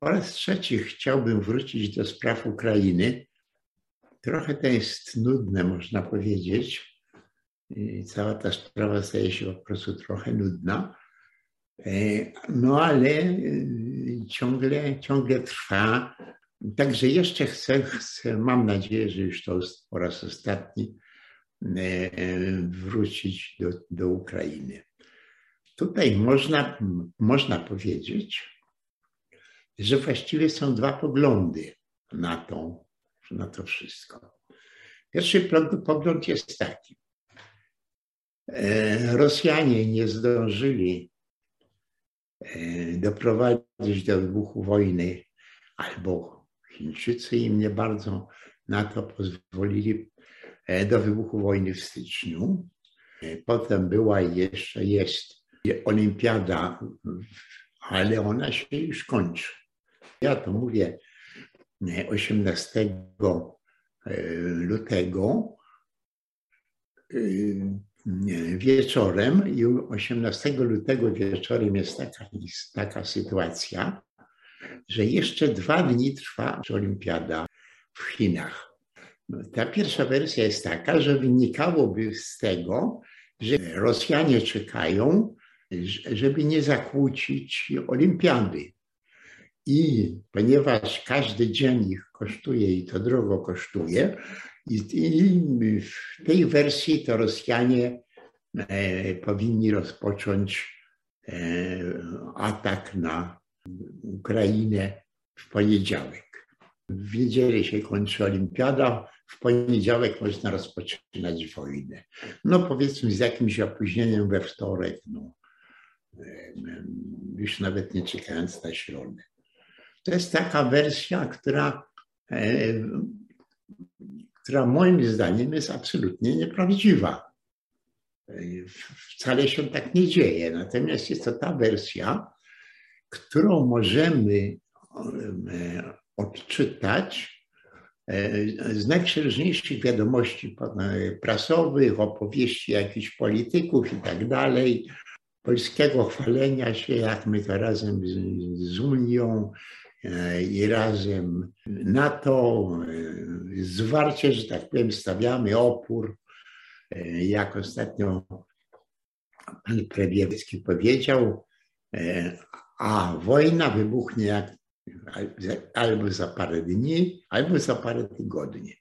Po raz trzeci chciałbym wrócić do spraw Ukrainy. Trochę to jest nudne, można powiedzieć. Cała ta sprawa staje się po prostu trochę nudna. E, no ale e, ciągle, ciągle trwa. Także jeszcze chcę, chcę, mam nadzieję, że już to po raz ostatni, e, wrócić do, do Ukrainy. Tutaj można, można powiedzieć, że właściwie są dwa poglądy na to, na to wszystko. Pierwszy pogląd jest taki. E, Rosjanie nie zdążyli e, doprowadzić do wybuchu wojny, albo Chińczycy im nie bardzo na to pozwolili e, do wybuchu wojny w styczniu. Potem była jeszcze jest olimpiada, ale ona się już kończy. Ja to mówię 18 lutego wieczorem i 18 lutego wieczorem jest taka, taka sytuacja, że jeszcze dwa dni trwa olimpiada w Chinach. Ta pierwsza wersja jest taka, że wynikałoby z tego, że Rosjanie czekają, żeby nie zakłócić olimpiady. I ponieważ każdy dzień ich kosztuje i to drogo kosztuje, i, w tej wersji to Rosjanie e, powinni rozpocząć e, atak na Ukrainę w poniedziałek. W niedzielę się kończy olimpiada, w poniedziałek można rozpoczynać wojnę. No powiedzmy z jakimś opóźnieniem we wtorek, no, e, już nawet nie czekając na środę. To jest taka wersja, która, e, która moim zdaniem jest absolutnie nieprawdziwa. E, wcale się tak nie dzieje. Natomiast jest to ta wersja, którą możemy e, odczytać z najprzeróżniejszych wiadomości prasowych, opowieści jakichś polityków i tak dalej, polskiego chwalenia się, jak my to razem z, z Unią i razem NATO, e, zwarcie, że tak powiem, stawiamy opór. E, jak ostatnio pan Prebiewski powiedział, a wojna wybuchnie jak, albo za parę dni, albo za parę tygodni.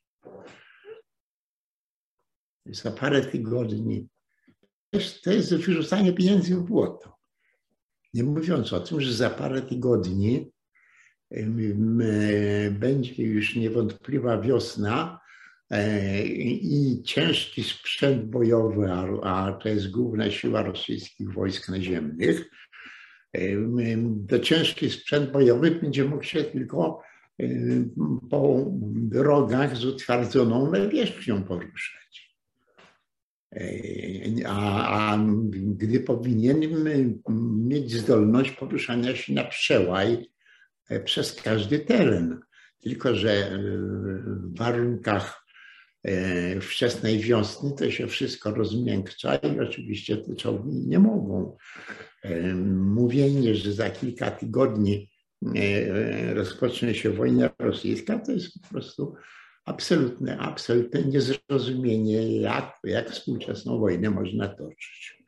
Za parę tygodni. To jest wyrzucanie pieniędzy w błoto. Nie mówiąc o tym, że za parę tygodni będzie już niewątpliwa wiosna e, i ciężki sprzęt bojowy, a to jest główna siła rosyjskich wojsk naziemnych, to ciężki sprzęt bojowy będzie mógł się tylko po drogach z utwardzoną nawierzchnią poruszać. E, a, a gdy powinien mieć zdolność poruszania się na przełaj E, przez każdy teren. Tylko, że e, w warunkach e, wczesnej wiosny to się wszystko rozmiękcza i oczywiście te czołgi nie mogą. Mówienie, że za kilka tygodni rozpocznie się wojna rosyjska, to jest po prostu absolutne, absolutne niezrozumienie, jak, jak współczesną wojnę można toczyć.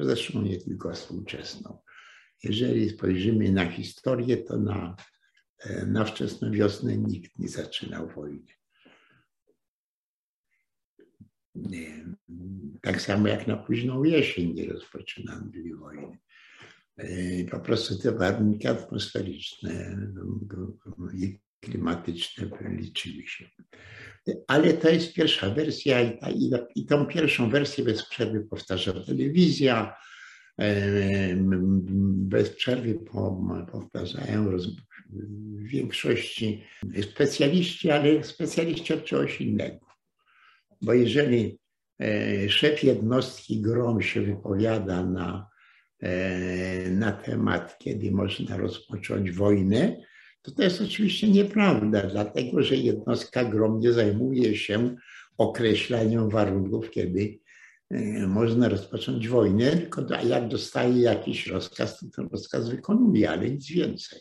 Zresztą nie tylko współczesną. Jeżeli spojrzymy na historię, to na, e, na wczesną wiosnę nikt nie zaczynał wojny. Tak samo jak na późną jesień nie rozpoczynano wojny. E, po prostu te warunki atmosferyczne i klimatyczne liczyły się. Ale to jest pierwsza wersja i, ta, i tą pierwszą wersję bez przerwy powtarza telewizja, bez przerwy powtarzają w większości specjaliści, ale specjaliści od czegoś innego. Bo jeżeli e, szef jednostki GROM się wypowiada na, e, na temat, kiedy można rozpocząć wojnę, to to jest oczywiście nieprawda, dlatego że jednostka GROM nie zajmuje się określaniem warunków, kiedy E, można rozpocząć wojnę, tylko jak dostaje jakiś rozkaz, to ten rozkaz wykonuje, ale nic więcej.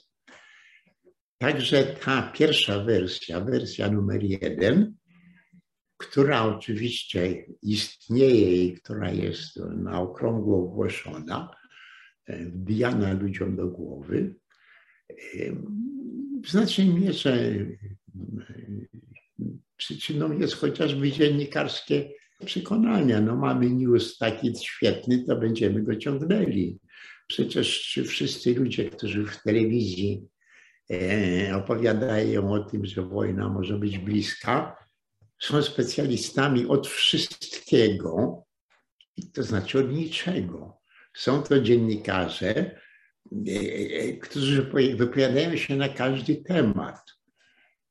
Także ta pierwsza wersja, wersja numer jeden, która oczywiście istnieje i która jest na okrągło ogłoszona, e, wbijana ludziom do głowy, e, w znacznej mierze przyczyną jest chociażby dziennikarskie przekonania. No mamy news taki świetny, to będziemy go ciągnęli. Przecież wszyscy ludzie, którzy w telewizji opowiadają o tym, że wojna może być bliska, są specjalistami od wszystkiego, to znaczy od niczego. Są to dziennikarze, e, e, którzy wypowiadają się na każdy temat.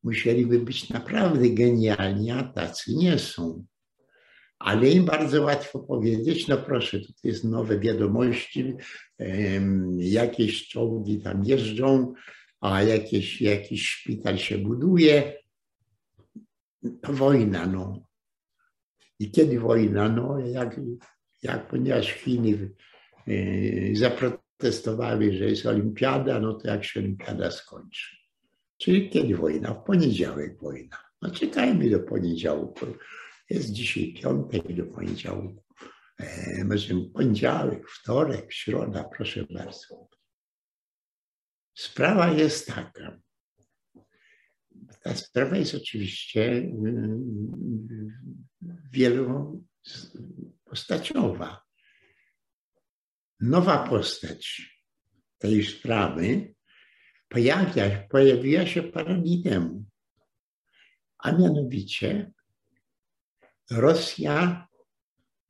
Musieliby być naprawdę genialni, a tacy nie są. Ale im bardzo łatwo powiedzieć, no proszę, tutaj jest nowe wiadomości, jakieś czołgi tam jeżdżą, a jakieś, jakiś szpital się buduje, to wojna, no. I kiedy wojna? No, jak, jak ponieważ Chiny y, zaprotestowały, że jest olimpiada, no to jak się olimpiada skończy. Czyli kiedy wojna? W poniedziałek wojna. No czekajmy do poniedziałku. Jest dzisiaj piątek do poniedziałku. E, może poniedziałek, wtorek, środa, proszę bardzo. Sprawa jest taka. Ta sprawa jest oczywiście mm, wielopostaciowa. Nowa postać tej sprawy pojawia, pojawiła się parę dni temu, a mianowicie Rosja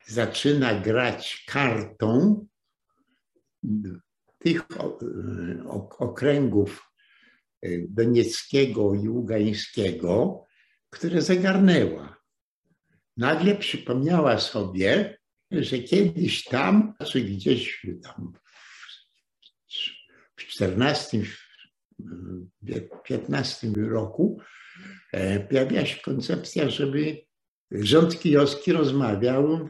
zaczyna grać kartą tych okręgów Y, Donieckiego i Ługańskiego, które zagarnęła. Nagle przypomniała sobie, że kiedyś tam, czy gdzieś tam w 14, w 15 roku e, pojawiła się koncepcja, żeby rząd kijowski rozmawiał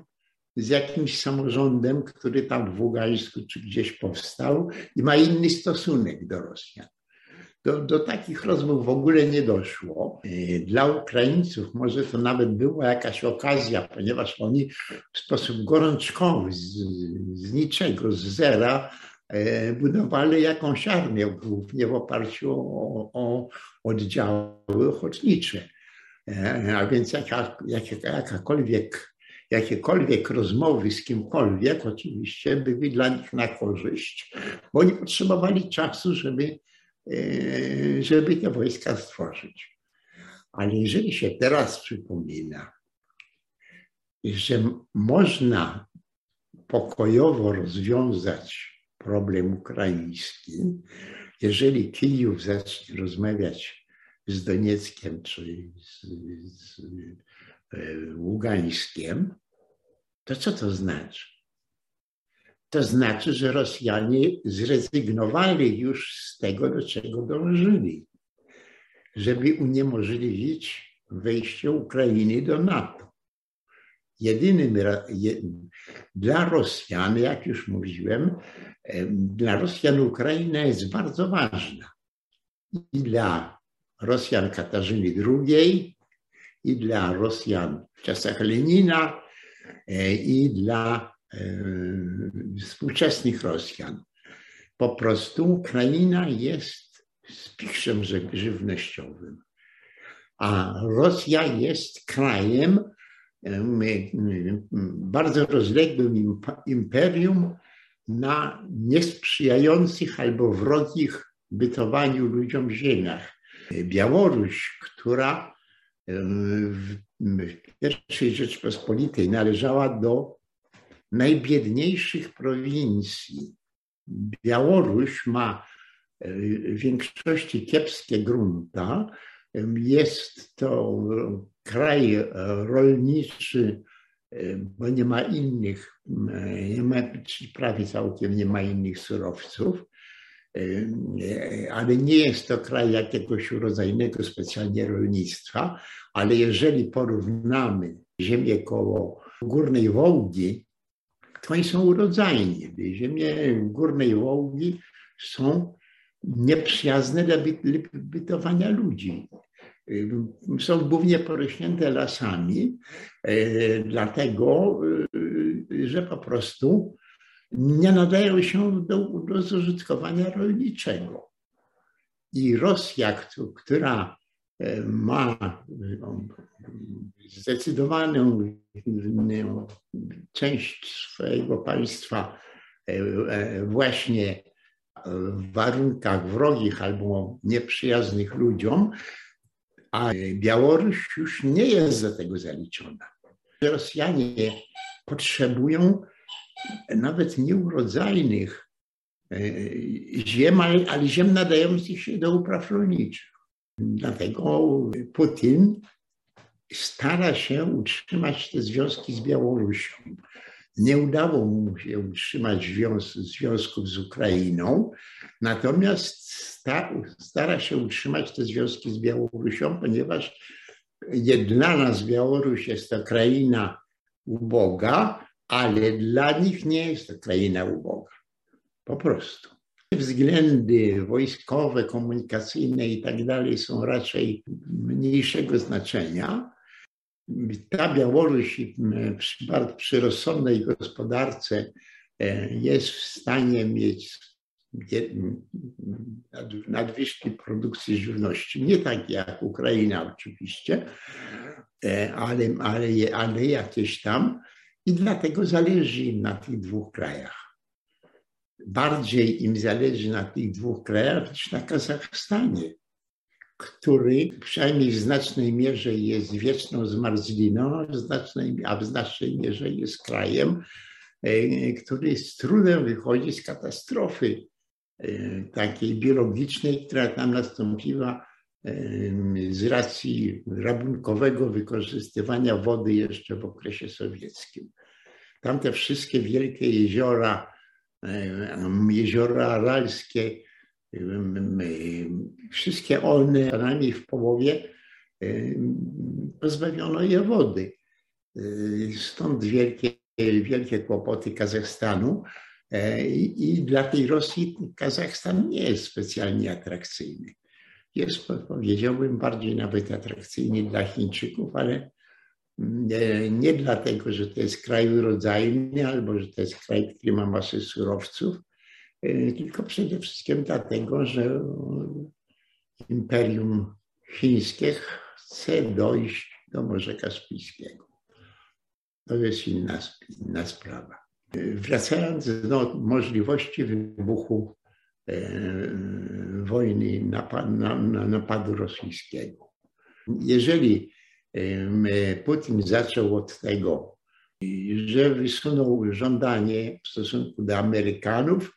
z jakimś samorządem, który tam w Ługańsku czy gdzieś powstał i ma inny stosunek do Rosjan do, do takich rozmów w ogóle nie doszło. Dla Ukraińców może to nawet była jakaś okazja, ponieważ oni w sposób gorączkowy, z, z niczego, z zera, e, budowali jakąś armię, głównie w oparciu o, o oddziały ochotnicze. E, a więc jaka, jaka, jakakolwiek, jakiekolwiek rozmowy z kimkolwiek oczywiście były dla nich na korzyść, bo oni potrzebowali czasu, żeby E, żeby te wojska stworzyć. Ale jeżeli się teraz przypomina, że można pokojowo rozwiązać problem ukraiński, jeżeli Kijów zacznie rozmawiać z Donieckiem czy z, z e, Ługańskiem, to co to znaczy? To znaczy, że Rosjanie zrezygnowali już z tego, do czego dążyli, żeby uniemożliwić wejście Ukrainy do NATO. Jedynym dla Rosjan, jak już mówiłem, dla Rosjan Ukraina jest bardzo ważna. I dla Rosjan Katarzyny II, i dla Rosjan w czasach Lenina, e, i dla współczesnych Rosjan. Po prostu Ukraina jest spichrzem żywnościowym, a Rosja jest krajem, bardzo rozległym imperium na niesprzyjających albo wrogich bytowaniu ludziom ziemiach. Białoruś, która w pierwszej Rzeczpospolitej należała do najbiedniejszych prowincji. Białoruś ma e, w większości kiepskie grunta. Jest to kraj e, rolniczy, e, bo nie ma innych, nie ma, prawie całkiem nie ma innych surowców, ale nie jest to kraj jakiegoś urodzajnego specjalnie rolnictwa, ale jeżeli porównamy ziemię koło Górnej Wołgi to oni są urodzajni. Ziemie Górnej Wołgi są nieprzyjazne dla bytowania ludzi. Są głównie porośnięte lasami, dlatego, że po prostu nie nadają się do, do zużytkowania rolniczego. I Rosja, która e, ma no, zdecydowaną no, część swojego państwa e, e, właśnie w warunkach wrogich albo nieprzyjaznych ludziom, a Białoruś już nie jest do tego zaliczona. Rosjanie potrzebują nawet nieurodzajnych e, ziem, ale, ziem nadających się do upraw rolniczych. Dlatego Putin stara się utrzymać te związki z Białorusią. Nie udało mu się utrzymać związków z Ukrainą, natomiast stara się utrzymać te związki z Białorusią, ponieważ dla nas Białoruś jest to kraina uboga, ale dla nich nie jest to kraina uboga. Po prostu. Względy wojskowe, komunikacyjne i tak dalej są raczej mniejszego znaczenia. Ta Białoruś przy, rozsądnej gospodarce e, jest w stanie mieć nadwyżki produkcji żywności. Nie tak jak Ukraina oczywiście, e, ale, ale, ale jakieś tam i dlatego zależy im na tych dwóch krajach. Bardziej im zależy na tych dwóch krajach niż na Kazachstanie, który przynajmniej w znacznej mierze jest wieczną zmarzliną, a w znacznej mierze jest krajem, e, który z trudem wychodzi z katastrofy e, takiej biologicznej, która tam nastąpiła z racji rabunkowego wykorzystywania wody jeszcze w okresie sowieckim. Tamte wszystkie wielkie jeziora, jeziora aralskie, wszystkie one, przynajmniej w połowie, pozbawiono je wody. Stąd wielkie, wielkie kłopoty Kazachstanu. I, I dla tej Rosji Kazachstan nie jest specjalnie atrakcyjny jest, powiedziałbym, bardziej nawet atrakcyjny dla Chińczyków, ale nie, nie dlatego, że to jest kraj urodzajny albo że to jest kraj, który ma masę surowców, e, tylko przede wszystkim dlatego, że Imperium Chińskie chce dojść do Morza Kaspijskiego. To jest inna, inna sprawa. E, wracając do możliwości wybuchu E, wojny, napadu rosyjskiego. Jeżeli Putin zaczął od tego, że wysunął żądanie w stosunku do Amerykanów,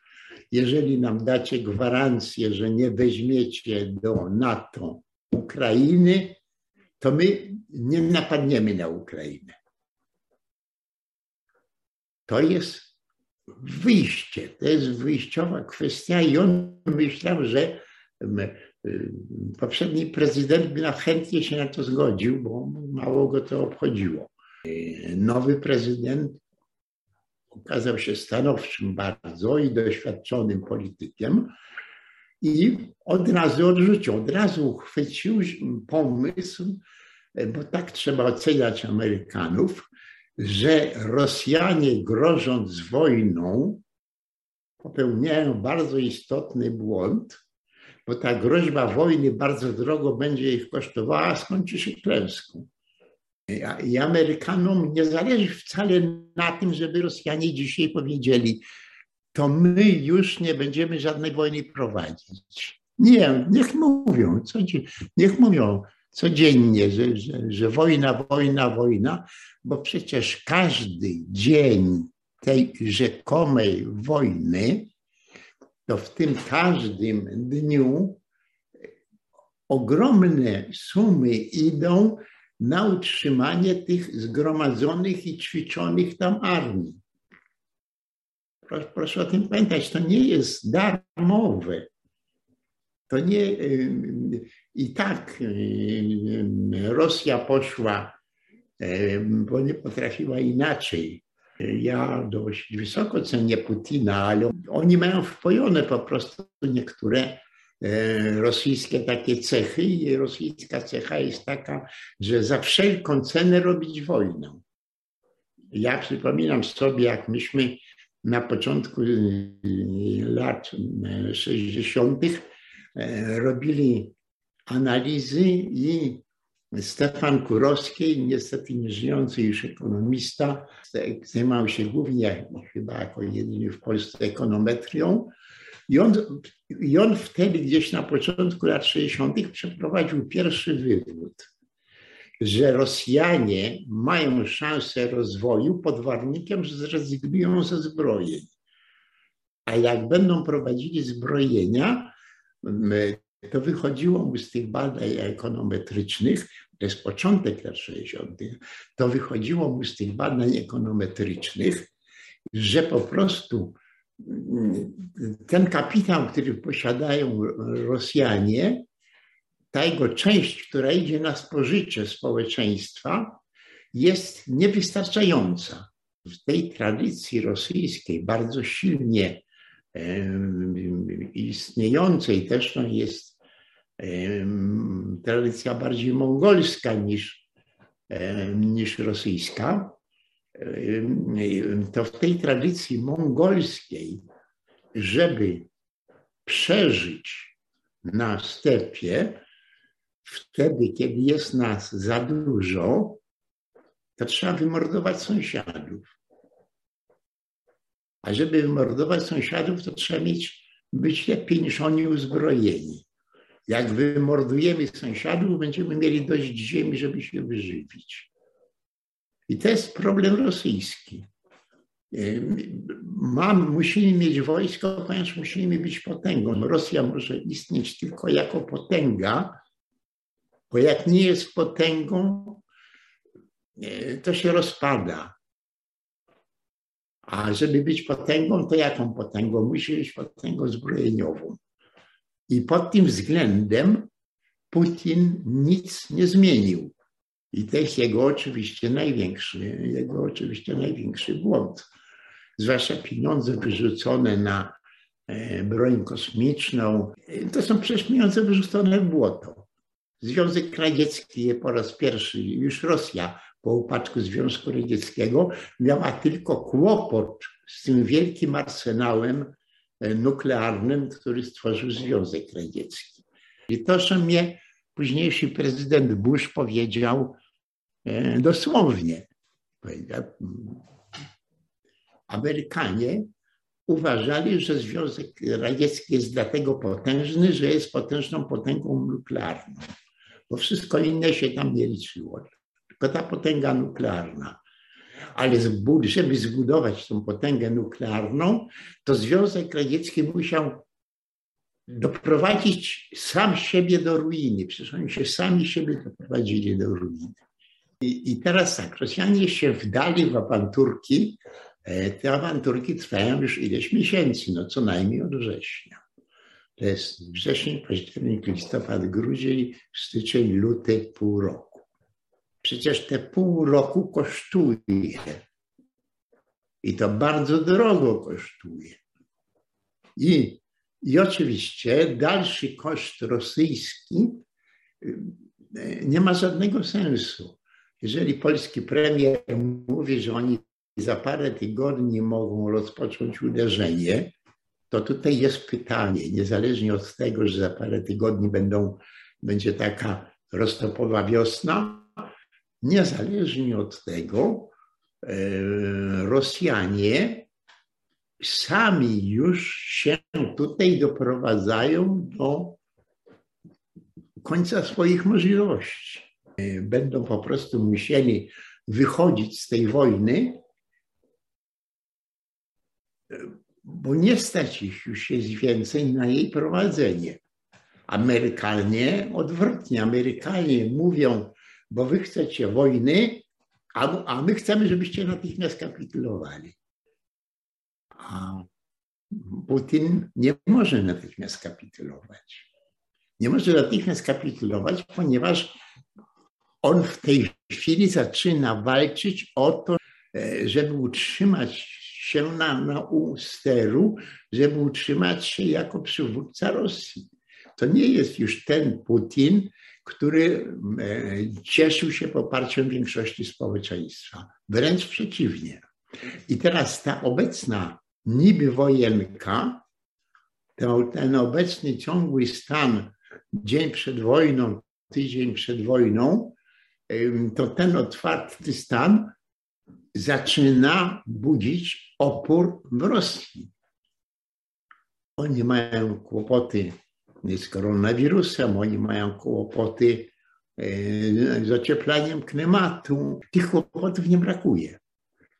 jeżeli nam dacie gwarancję, że nie weźmiecie do NATO Ukrainy, to my nie napadniemy na Ukrainę. To jest wyjście. To jest wyjściowa kwestia i on myślał, że poprzedni prezydent by chętnie się na to zgodził, bo mało go to obchodziło. Nowy prezydent okazał się stanowczym bardzo i doświadczonym politykiem i od razu odrzucił, od razu uchwycił pomysł, bo tak trzeba oceniać Amerykanów, że Rosjanie grożąc wojną popełniają bardzo istotny błąd, bo ta groźba wojny bardzo drogo będzie ich kosztowała, a skończy się klęską. I Amerykanom nie zależy wcale na tym, żeby Rosjanie dzisiaj powiedzieli, to my już nie będziemy żadnej wojny prowadzić. Nie, niech mówią, co, niech mówią, codziennie, że, że, że wojna, wojna, wojna, bo przecież każdy dzień tej rzekomej wojny, to w tym każdym dniu ogromne sumy idą na utrzymanie tych zgromadzonych i ćwiczonych tam armii. Proszę, proszę o tym pamiętać, to nie jest darmowe. To nie, i tak Rosja poszła, bo nie potrafiła inaczej. Ja dość wysoko cenię Putina, ale oni mają wpojone po prostu niektóre rosyjskie takie cechy i rosyjska cecha jest taka, że za wszelką cenę robić wojnę. Ja przypominam sobie, jak myśmy na początku lat 60. robili analizy i Stefan Kurowski, niestety nieżyjący już ekonomista, zajmował się głównie, chyba jako jedyny w Polsce, ekonometrią. I on, I on wtedy, gdzieś na początku lat 60., przeprowadził pierwszy wywód, że Rosjanie mają szansę rozwoju pod warunkiem, że zrezygnują ze zbrojeń. A jak będą prowadzili zbrojenia, to wychodziło mu z tych badań ekonometrycznych, to jest początek lat 60., to wychodziło mu z tych badań ekonometrycznych, że po prostu mm, ten kapitał, który posiadają Rosjanie, ta jego część, która idzie na spożycie społeczeństwa, jest niewystarczająca. W tej tradycji rosyjskiej, bardzo silnie istniejącej, też no jest tradycja bardziej mongolska niż, niż rosyjska, to w tej tradycji mongolskiej, żeby przeżyć na stepie, wtedy, kiedy jest nas za dużo, to trzeba wymordować sąsiadów. A żeby wymordować sąsiadów, to trzeba mieć, być lepiej niż oni uzbrojeni. Jak wymordujemy sąsiadów, będziemy mieli dość ziemi, żeby się wyżywić. I to jest problem rosyjski. Mam, musimy mieć wojsko, ponieważ musimy być potęgą. Rosja może istnieć tylko jako potęga, bo jak nie jest potęgą, e, to się rozpada. A żeby być potęgą, to jaką potęgą? Musi być potęgą zbrojeniową. I pod tym względem Putin nic nie zmienił. I to jest jego oczywiście największy, jego oczywiście największy błąd. Zwłaszcza pieniądze wyrzucone na e, broń kosmiczną, to są przecież pieniądze wyrzucone w błoto. Związek Radziecki po raz pierwszy, już Rosja po upadku Związku Radzieckiego miała tylko kłopot z tym wielkim arsenałem E, nuklearnym, który stworzył Związek Radziecki. I to, co mnie późniejszy prezydent Bush powiedział e, dosłownie. Amerykanie uważali, że Związek Radziecki jest dlatego potężny, że jest potężną potęgą nuklearną, bo wszystko inne się tam nie liczyło. Tylko ta potęga nuklearna ale żeby zbudować tą potęgę nuklearną, to Związek Radziecki musiał doprowadzić sam siebie do ruiny. Przecież oni się sami siebie doprowadzili do ruiny. I, i teraz tak, Rosjanie się wdali w awanturki. E, te awanturki trwają już ileś miesięcy, no co najmniej od września. To jest wrzesień, październik, listopad, grudzień, styczeń, luty, pół roku. Przecież te pół roku kosztuje. I to bardzo drogo kosztuje. I, i oczywiście dalszy koszt rosyjski y, nie ma żadnego sensu. Jeżeli polski premier mówi, że oni za parę tygodni mogą rozpocząć uderzenie, to tutaj jest pytanie, niezależnie od tego, że za parę tygodni będą, będzie taka roztopowa wiosna, Niezależnie od tego, e, Rosjanie sami już się tutaj doprowadzają do końca swoich możliwości. E, będą po prostu musieli wychodzić z tej wojny, bo nie stać ich już jest więcej na jej prowadzenie. Amerykanie odwrotnie, Amerykanie mówią, bo wy chcecie wojny, a, a my chcemy, żebyście natychmiast kapitulowali. A Putin nie może natychmiast kapitulować. Nie może natychmiast kapitulować, ponieważ on w tej chwili zaczyna walczyć o to, e, żeby utrzymać się na, na u steru, żeby utrzymać się jako przywódca Rosji. To nie jest już ten Putin, który e, cieszył się poparciem większości społeczeństwa. Wręcz przeciwnie. I teraz ta obecna niby wojenka, ten, ten obecny ciągły stan dzień przed wojną, tydzień przed wojną, to ten otwarty stan zaczyna budzić opór w Rosji. Oni mają kłopoty z koronawirusem, oni mają kłopoty e, z ocieplaniem klimatu. Tych kłopotów nie brakuje.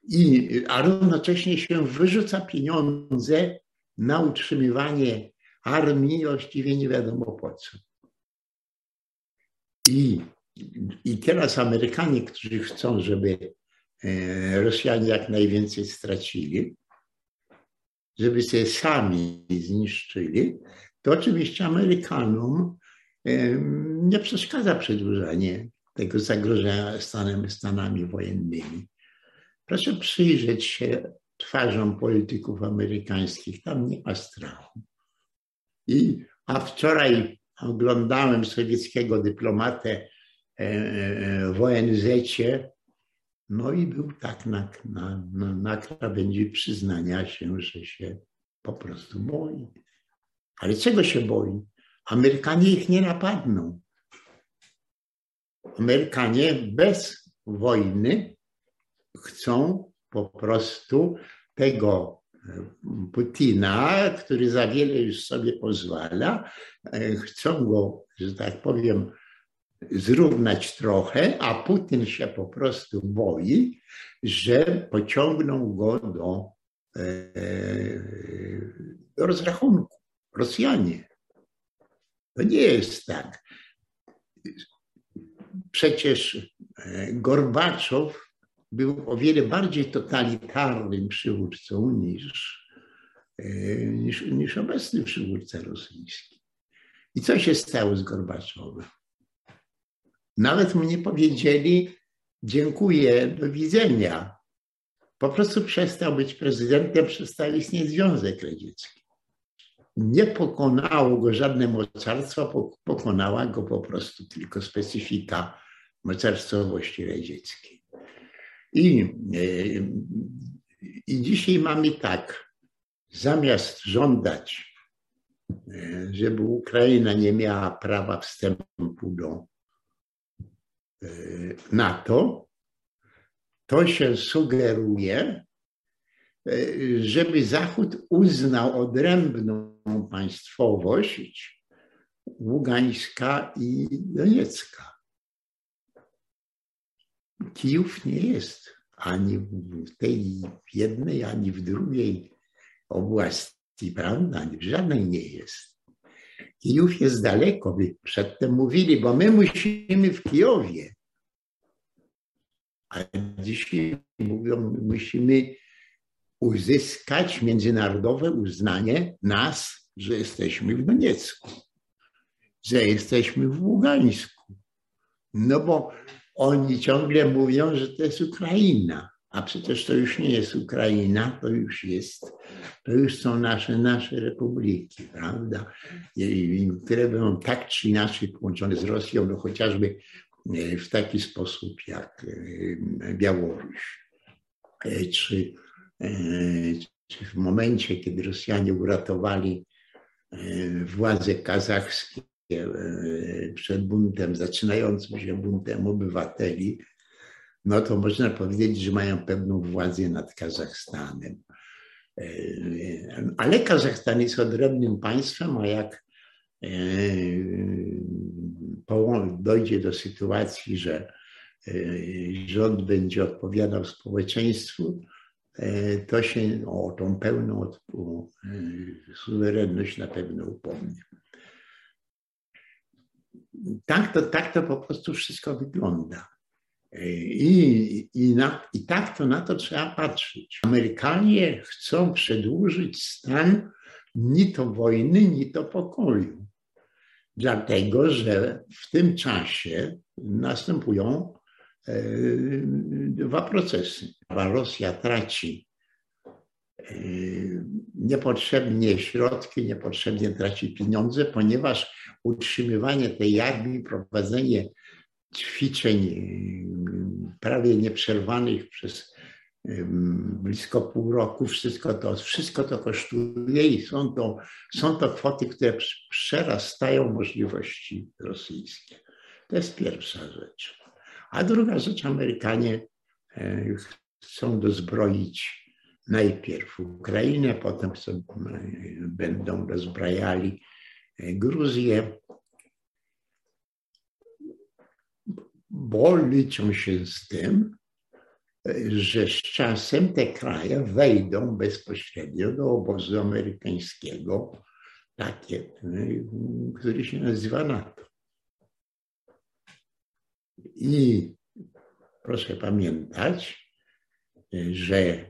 I, a równocześnie się wyrzuca pieniądze na utrzymywanie armii, właściwie nie wiadomo po co. I, I teraz Amerykanie, którzy chcą, żeby e, Rosjanie jak najwięcej stracili, żeby się sami zniszczyli, to oczywiście Amerykanom nie przeszkadza przedłużanie tego zagrożenia stanem, stanami wojennymi. Proszę przyjrzeć się twarzom polityków amerykańskich, tam nie ma strachu. I, a wczoraj oglądałem sowieckiego dyplomatę e, e, w ONZ, no i był tak na, na, na, krawędzi przyznania się, że się po prostu boi. Ale czego się boi? Amerykanie ich nie napadną. Amerykanie bez wojny chcą po prostu tego e, Putina, który za wiele już sobie pozwala, e, chcą go, że tak powiem, zrównać trochę, a Putin się po prostu boi, że pociągną go do, e, do rozrachunku. Rosjanie. To nie jest tak. Przecież Gorbaczow był o wiele bardziej totalitarnym przywódcą niż, e, niż, niż obecny przywódca rosyjski. I co się stało z Gorbaczowem? Nawet mu nie powiedzieli dziękuję, do widzenia. Po prostu przestał być prezydentem, przestał istnieć Związek Radziecki. Nie pokonało go żadne mocarstwo, pokonała go po prostu tylko specyfika mocarstwowości radzieckiej. I, e, I dzisiaj mamy tak, zamiast żądać, e, żeby Ukraina nie miała prawa wstępu do e, NATO, to się sugeruje, żeby Zachód uznał odrębną państwowość Ługańska i Doniecka. Kijów nie jest ani w tej jednej, ani w drugiej oblasti, prawda? Ani w żadnej nie jest. Kijów jest daleko. Przedtem mówili, bo my musimy w Kijowie. A dzisiaj mówią, musimy uzyskać międzynarodowe uznanie nas, że jesteśmy w Doniecku, że jesteśmy w Ługańsku. No bo oni ciągle mówią, że to jest Ukraina, a przecież to już nie jest Ukraina, to już jest, to już są nasze, nasze republiki, prawda? I, które będą tak czy inaczej połączone z Rosją, no chociażby e, w taki sposób jak e, Białoruś. E, czy, w momencie, kiedy Rosjanie uratowali władze kazachskie E, przed buntem, zaczynającym się buntem obywateli, no to można powiedzieć, że mają pewną władzę nad Kazachstanem. E, ale Kazachstan jest odrębnym państwem, a jak e, dojdzie do sytuacji, że rząd będzie odpowiadał społeczeństwu, to się o tą pełną suwerenność na pewno upomnie tak to, tak to po prostu wszystko wygląda. I, i, na, I tak to na to trzeba patrzeć. Amerykanie chcą przedłużyć stan ni to wojny, ni to pokoju. Dlatego, że w tym czasie następują e, dwa procesy. Rosja traci niepotrzebnie środki, niepotrzebnie traci pieniądze, ponieważ utrzymywanie tej armii, prowadzenie ćwiczeń prawie nieprzerwanych przez blisko pół roku, wszystko to, wszystko to kosztuje i są to, są to kwoty, które przerastają możliwości rosyjskie. To jest pierwsza rzecz. A druga rzecz, Amerykanie e, chcą dozbroić najpierw Ukrainę, potem chcą, będą dozbrajali e, Gruzję, bo liczą się z tym, że z czasem te kraje wejdą bezpośrednio do obozu amerykańskiego, takie, który się nazywa NATO. I proszę pamiętać, że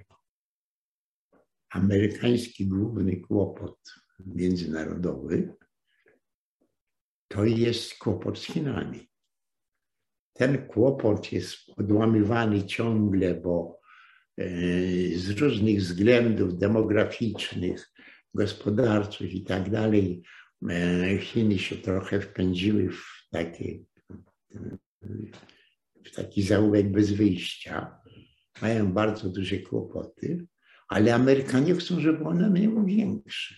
amerykański główny kłopot międzynarodowy to jest kłopot z Chinami. Ten kłopot jest odłamywany ciągle, bo e, z różnych względów demograficznych, gospodarczych i tak dalej, e, Chiny się trochę wpędziły w taki, w taki zaułek bez wyjścia. Mają bardzo duże kłopoty, ale Amerykanie chcą, żeby one miały większe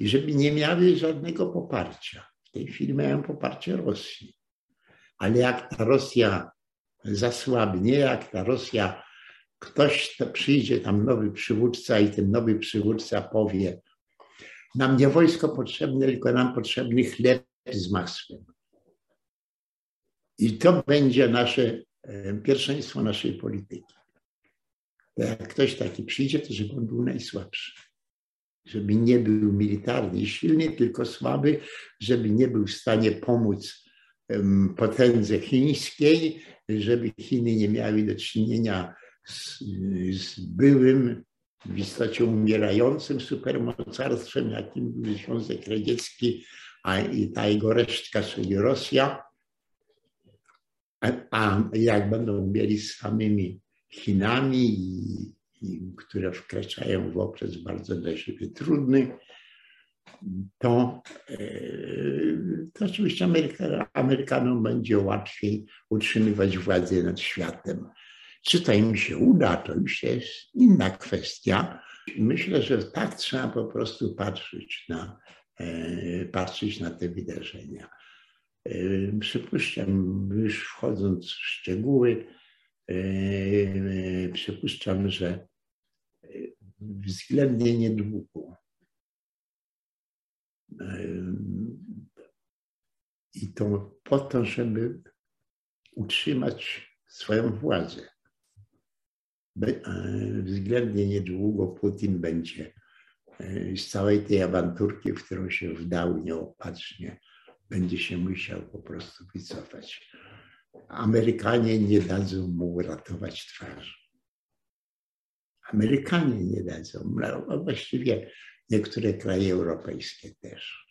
i żeby nie miały żadnego poparcia. W tej chwili mają poparcie Rosji ale jak ta Rosja zasłabnie, jak ta Rosja, ktoś to przyjdzie tam nowy przywódca i ten nowy przywódca powie, nam nie wojsko potrzebne, tylko nam potrzebny chleb z masłem. I to będzie nasze e, pierwszeństwo naszej polityki. Jak ktoś taki przyjdzie, to żeby on był najsłabszy. Żeby nie był militarny i silny, tylko słaby, żeby nie był w stanie pomóc potędze chińskiej, żeby Chiny nie miały do czynienia z, z byłym, w istocie umierającym supermocarstwem, jakim był Związek Radziecki, a i ta jego resztka, czyli Rosja. A, a jak będą mieli z samymi Chinami, i, i, które wkraczają w okres bardzo dla siebie trudny, to, e, to oczywiście Ameryka, Amerykanom będzie łatwiej utrzymywać władzę nad światem. Czy to im się uda, to już jest inna kwestia. Myślę, że tak trzeba po prostu patrzeć na, e, patrzeć na te wydarzenia. Przypuszczam, już wchodząc w szczegóły, przypuszczam, że względnie niedługo i to po to, żeby utrzymać swoją władzę. E, względnie niedługo Putin będzie e, z całej tej awanturki, w którą się wdał nieopatrznie, będzie się musiał po prostu wycofać. Amerykanie nie dadzą mu uratować twarzy. Amerykanie nie dadzą, no, właściwie niektóre kraje europejskie też.